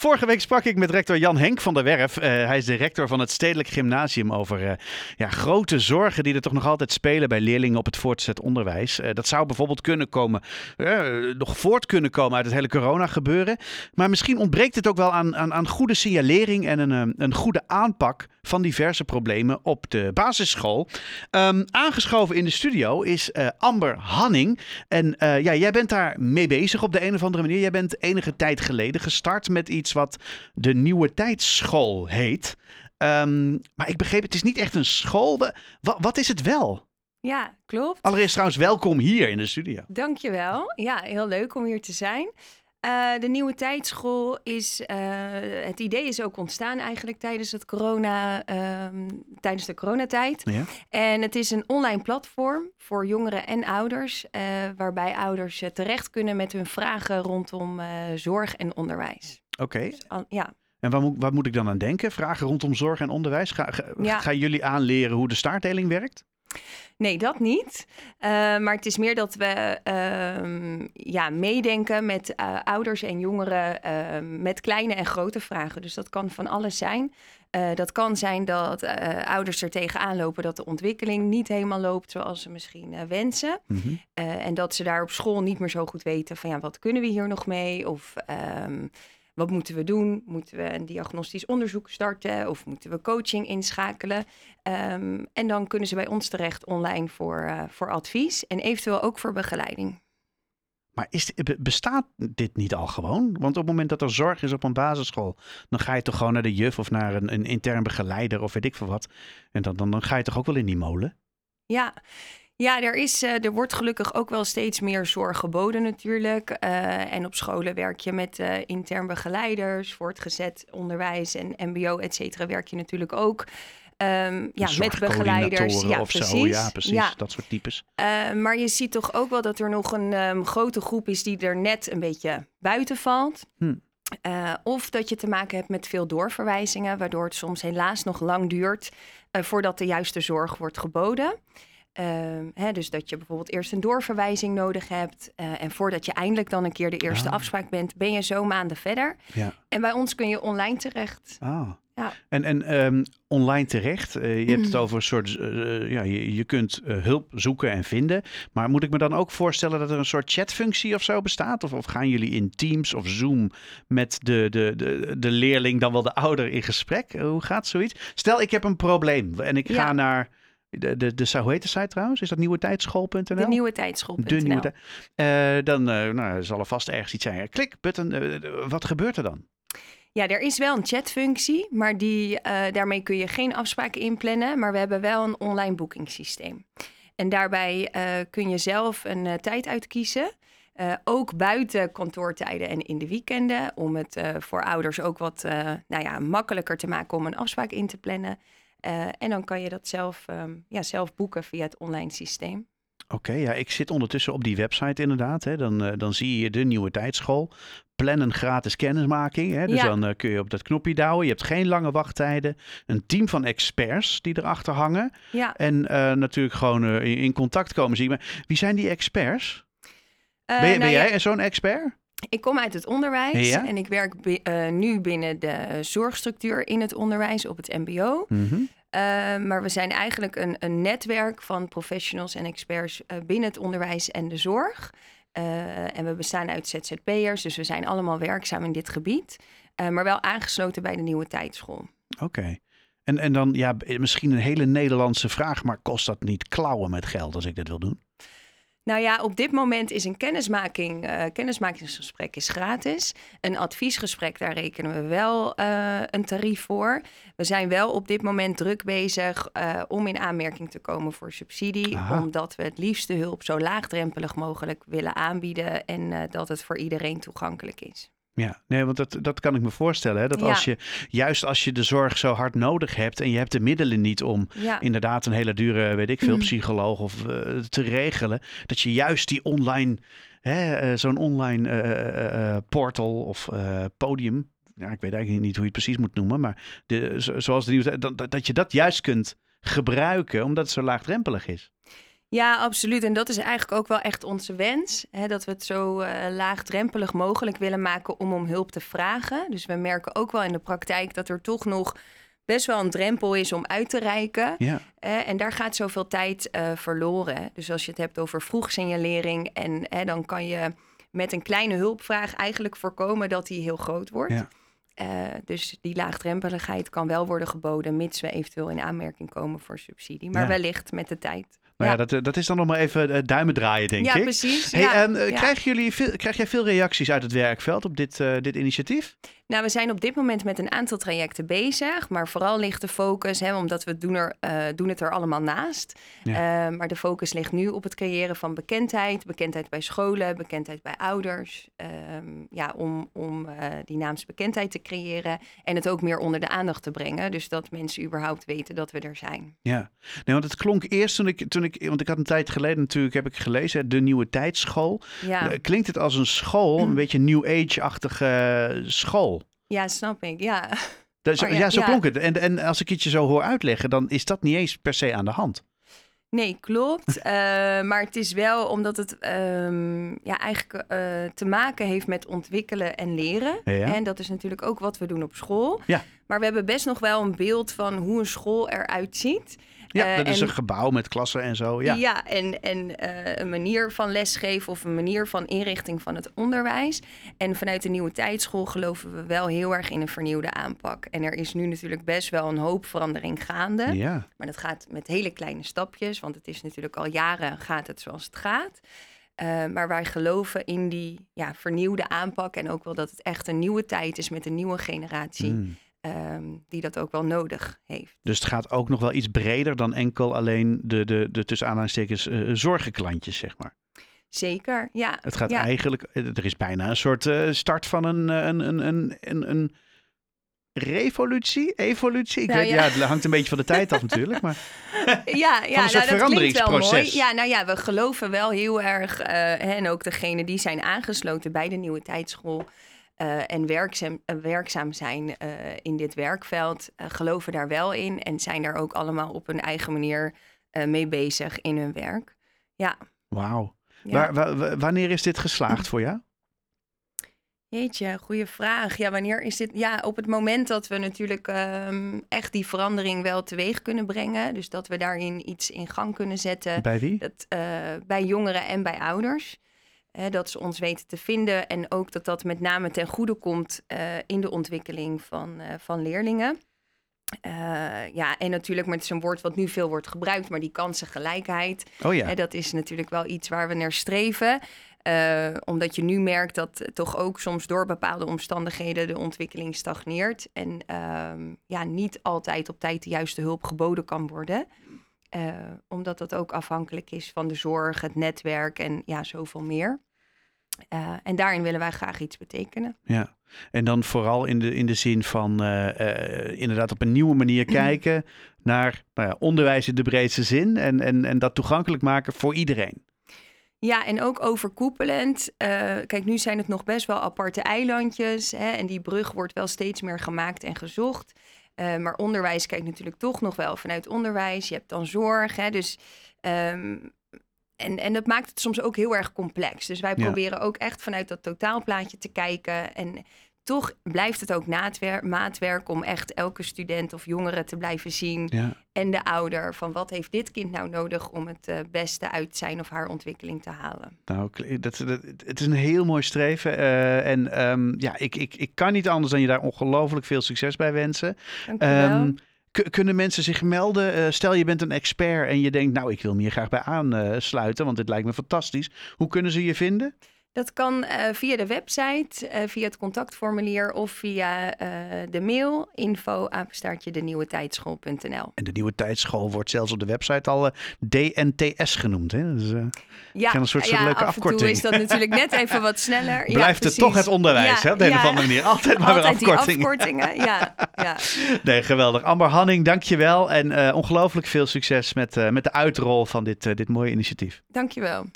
Vorige week sprak ik met rector Jan Henk van der Werf. Uh, hij is de rector van het Stedelijk Gymnasium over uh, ja, grote zorgen die er toch nog altijd spelen bij leerlingen op het voortgezet onderwijs. Uh, dat zou bijvoorbeeld kunnen komen, nog voort kunnen komen uit het hele corona gebeuren. Maar misschien ontbreekt het ook wel aan, aan, aan goede signalering en een, een goede aanpak van diverse problemen op de basisschool. Um, aangeschoven in de studio is Amber Hanning. En ja, jij bent daar mee bezig op de een of andere manier. Jij bent enige tijd geleden gestart met iets wat de Nieuwe Tijdschool heet. Um, maar ik begreep, het is niet echt een school. Wat, wat is het wel? Ja, klopt. Allereerst trouwens welkom hier in de studio. Dankjewel. Ja, heel leuk om hier te zijn. Uh, de nieuwe tijdschool is. Uh, het idee is ook ontstaan eigenlijk tijdens, het corona, uh, tijdens de coronatijd. Ja. En het is een online platform voor jongeren en ouders. Uh, waarbij ouders terecht kunnen met hun vragen rondom zorg en onderwijs. Oké. Dus, ja. En waar moet, waar moet ik dan aan denken? Vragen rondom zorg en onderwijs? Ga, Gaan jullie aanleren hoe de staartdeling werkt? Nee, dat niet. Uh, maar het is meer dat we uh, ja, meedenken met uh, ouders en jongeren ehm, met kleine en grote vragen. Dus dat kan van alles zijn. Eh, dat kan zijn dat ouders er tegenaan lopen dat de ontwikkeling niet helemaal loopt zoals ze misschien wensen. Mm -hmm. en dat ze daar op school niet meer zo goed weten van ja, wat kunnen we hier nog mee? Of um, wat moeten we doen? Moeten we een diagnostisch onderzoek starten of moeten we coaching inschakelen? Um, en dan kunnen ze bij ons terecht online voor, uh, voor advies en eventueel ook voor begeleiding. Maar is, bestaat dit niet al gewoon? Want op het moment dat er zorg is op een basisschool, dan ga je toch gewoon naar de juf of naar een, een intern begeleider of weet ik veel wat. En dan, dan, dan ga je toch ook wel in die molen? Ja, ja, er, is, uh, er wordt gelukkig ook wel steeds meer zorg geboden natuurlijk. Uh, en op scholen werk je met uh, intern begeleiders, voortgezet onderwijs en mbo, et cetera, werk je natuurlijk ook. Um, ja, met begeleiders. Ja, precies. Zo, ja, precies. Ja. Dat soort types. maar je ziet toch ook wel dat er nog een um, grote groep is die er net een beetje buiten valt. Hm. of dat je te maken hebt met veel doorverwijzingen, waardoor het soms helaas nog lang duurt voordat de juiste zorg wordt geboden. Uh, hè, dus dat je bijvoorbeeld eerst een doorverwijzing nodig hebt. Uh, en voordat je eindelijk dan een keer de eerste ah. afspraak bent, ben je zo maanden verder. Ja. En bij ons kun je online terecht. Ah. Ja. En, en um, online terecht, uh, je hebt het over een soort, ja, je, je kunt hulp zoeken en vinden. Maar moet ik me dan ook voorstellen dat er een soort chatfunctie of zo bestaat? Of, of gaan jullie in Teams of Zoom met de, de, de, de leerling, dan wel de ouder in gesprek? Hoe gaat zoiets? Stel, ik heb een probleem en ik ga naar de, de, de, hoe heet de site trouwens? Is dat nieuwe tijdschool.nl? De nieuwe tijdschool.nl. De nieuwe uh, Dan uh, nou, zal er vast ergens iets zijn. Klik, button. Uh, wat gebeurt er dan? Ja, er is wel een chatfunctie, maar die, daarmee kun je geen afspraken inplannen. Maar we hebben wel een online boekingssysteem. En daarbij kun je zelf een tijd uitkiezen. Uh, ook buiten kantoortijden en in de weekenden. Om het uh, voor ouders ook wat uh, nou ja, makkelijker te maken om een afspraak in te plannen. Uh, en dan kan je dat zelf, um, ja, zelf boeken via het online systeem. Oké, ja, ik zit ondertussen op die website inderdaad. Hè. Dan, uh, dan zie je de nieuwe tijdschool. Plan een gratis kennismaking. Hè. Dus ja. dan uh, kun je op dat knopje douwen. Je hebt geen lange wachttijden. Een team van experts die erachter hangen. Ja. En natuurlijk gewoon in, in, contact komen zien. Maar wie zijn die experts? ben, nou ben jij zo'n expert? Ik kom uit het onderwijs en ik werk uh, nu binnen de zorgstructuur in het onderwijs op het MBO. Mm -hmm. uh, maar we zijn eigenlijk een, een, netwerk van professionals en experts uh, binnen het onderwijs en de zorg. en we bestaan uit ZZP'ers, dus we zijn allemaal werkzaam in dit gebied. maar wel aangesloten bij de nieuwe tijdschool. Oké. En, en dan ja, misschien een hele Nederlandse vraag, maar kost dat niet klauwen met geld als ik dit wil doen? Nou ja, op dit moment is een kennismaking, uh, kennismakingsgesprek is gratis. Een adviesgesprek, daar rekenen we wel uh, een tarief voor. We zijn wel op dit moment druk bezig uh, om in aanmerking te komen voor subsidie. Aha. Omdat we het liefst de hulp zo laagdrempelig mogelijk willen aanbieden en dat het voor iedereen toegankelijk is. Ja, nee, want dat, dat kan ik me voorstellen. Hè? Dat als je, juist als je de zorg zo hard nodig hebt en je hebt de middelen niet om inderdaad een hele dure, weet ik veel, mm. psycholoog of uh, te regelen, dat je juist die online, uh, zo'n online uh, portal of podium, ja, ik weet eigenlijk niet hoe je het precies moet noemen, maar de, zoals de nieuws, dat, dat je dat juist kunt gebruiken omdat het zo laagdrempelig is. Ja, absoluut. En dat is eigenlijk ook wel echt onze wens. Hè, dat we het zo uh, laagdrempelig mogelijk willen maken om om hulp te vragen. Dus we merken ook wel in de praktijk dat er toch nog best wel een drempel is om uit te reiken. Ja. en daar gaat zoveel tijd uh, verloren. Dus als je het hebt over vroegsignalering en dan kan je met een kleine hulpvraag eigenlijk voorkomen dat die heel groot wordt. Ja. Uh, dus die laagdrempeligheid kan wel worden geboden, mits we eventueel in aanmerking komen voor subsidie. Maar wellicht met de tijd. Nou ja, dat, eh, dat is dan nog maar even uh, duimen draaien, denk ja, ik. Precies. Hey, ja, precies. krijgen jullie veel, krijg jij veel reacties uit het werkveld op dit, dit initiatief? Nou, we zijn op dit moment met een aantal trajecten bezig, maar vooral ligt de focus, hè, omdat we doen, er, uh, doen het er allemaal naast. Uh, maar de focus ligt nu op het creëren van bekendheid, bekendheid bij scholen, bekendheid bij ouders. Um, ja, om, om die naamsbekendheid te creëren en het ook meer onder de aandacht te brengen. Dus dat mensen überhaupt weten dat we er zijn. Ja, nee, want het klonk eerst toen ik, toen ik, want ik had een tijd geleden natuurlijk, heb ik gelezen, de Nieuwe Tijdschool. Ja. Klinkt het als een school, een beetje New Age-achtige school? Ja, snap ik. Ja. Dus, ja, zo klonk het. En, en als ik het je zo hoor uitleggen, dan is dat niet eens per se aan de hand. Nee, klopt. uh, maar het is wel omdat het um, ja, eigenlijk uh, te maken heeft met ontwikkelen en leren. Ja. En dat is natuurlijk ook wat we doen op school. Ja. Maar we hebben best nog wel een beeld van hoe een school eruit ziet. Ja, dat is een gebouw met klassen en zo. Ja, ja en, en uh, een manier van lesgeven of een manier van inrichting van het onderwijs. En vanuit de nieuwe tijdschool geloven we wel heel erg in een vernieuwde aanpak. En er is nu natuurlijk best wel een hoop verandering gaande. Ja. Maar dat gaat met hele kleine stapjes, want het is natuurlijk al jaren gaat het zoals het gaat. Uh, maar wij geloven in die ja, vernieuwde aanpak en ook wel dat het echt een nieuwe tijd is met een nieuwe generatie. Mm. Um, die dat ook wel nodig heeft. Dus het gaat ook nog wel iets breder dan enkel alleen de, de, de tussen aanhalingstekens uh, zorgenklantjes, zeg maar. Zeker, ja. Het gaat ja. eigenlijk, er is bijna een soort uh, start van een, een, een, een, een, een revolutie, evolutie. Ik nou, weet, ja. ja. het hangt een beetje van de tijd af natuurlijk, maar ja, ja, van een soort nou, veranderingsproces. Wel mooi. Ja, nou ja, we geloven wel heel erg, uh, en ook degene die zijn aangesloten bij de nieuwe tijdschool. Uh, en werkzaam, uh, werkzaam zijn uh, in dit werkveld, geloven daar wel in en zijn daar ook allemaal op hun eigen manier mee bezig in hun werk. Ja. Wauw. Ja. Wanneer is dit geslaagd voor jou? Jeetje, goede vraag. Ja, wanneer is dit? Ja, op het moment dat we natuurlijk um, echt die verandering wel teweeg kunnen brengen. Dus dat we daarin iets in gang kunnen zetten. Bij wie? Dat, bij jongeren en bij ouders. Hè, dat ze ons weten te vinden en ook dat dat met name ten goede komt uh, in de ontwikkeling van, uh, van leerlingen. Uh, ja, en natuurlijk, maar het is een woord wat nu veel wordt gebruikt, maar die kansengelijkheid. Oh ja. Hè, dat is natuurlijk wel iets waar we naar streven. omdat je nu merkt dat toch ook soms door bepaalde omstandigheden de ontwikkeling stagneert. En ehm, ja, niet altijd op tijd de juiste hulp geboden kan worden. Uh, omdat dat ook afhankelijk is van de zorg, het netwerk en ja, zoveel meer. Uh, en daarin willen wij graag iets betekenen. Ja, en dan vooral in de, in de zin van uh, inderdaad op een nieuwe manier kijken naar nou ja, onderwijs in de breedste zin en, en, en dat toegankelijk maken voor iedereen. Ja, en ook overkoepelend. kijk, nu zijn het nog best wel aparte eilandjes. Hè, en die brug wordt wel steeds meer gemaakt en gezocht. Uh, maar onderwijs kijkt natuurlijk toch nog wel vanuit onderwijs. Je hebt dan zorg. Hè, dus, um, en, en dat maakt het soms ook heel erg complex. Dus wij ja. proberen ook echt vanuit dat totaalplaatje te kijken. En toch blijft het ook maatwerk om echt elke student of jongere te blijven zien. Ja. En de ouder van wat heeft dit kind nou nodig om het uh, beste uit zijn of haar ontwikkeling te halen. Nou, dat, dat, het is een heel mooi streven. Uh, en um, ja, ik, ik, ik kan niet anders dan je daar ongelooflijk veel succes bij wensen. Um, kunnen mensen zich melden? Uh, stel je bent een expert en je denkt, nou ik wil me hier graag bij aansluiten, want dit lijkt me fantastisch. Hoe kunnen ze je vinden? Dat kan uh, via de website, uh, via het contactformulier of via uh, de mail info apenstaartje de nieuwe tijdschool.nl. En de nieuwe tijdschool wordt zelfs op de website al DNTS genoemd. Hè? Dus, ja, een soort, ja, leuke af en toe is dat natuurlijk net even wat sneller. Blijft ja, het toch het onderwijs, ja, hè, op de een of andere manier. Altijd maar Altijd weer afkortingen. ja, ja. Nee, geweldig. Amber Hanning, dankjewel. En ongelooflijk veel succes met, met de uitrol van dit, dit mooie initiatief. Dankjewel.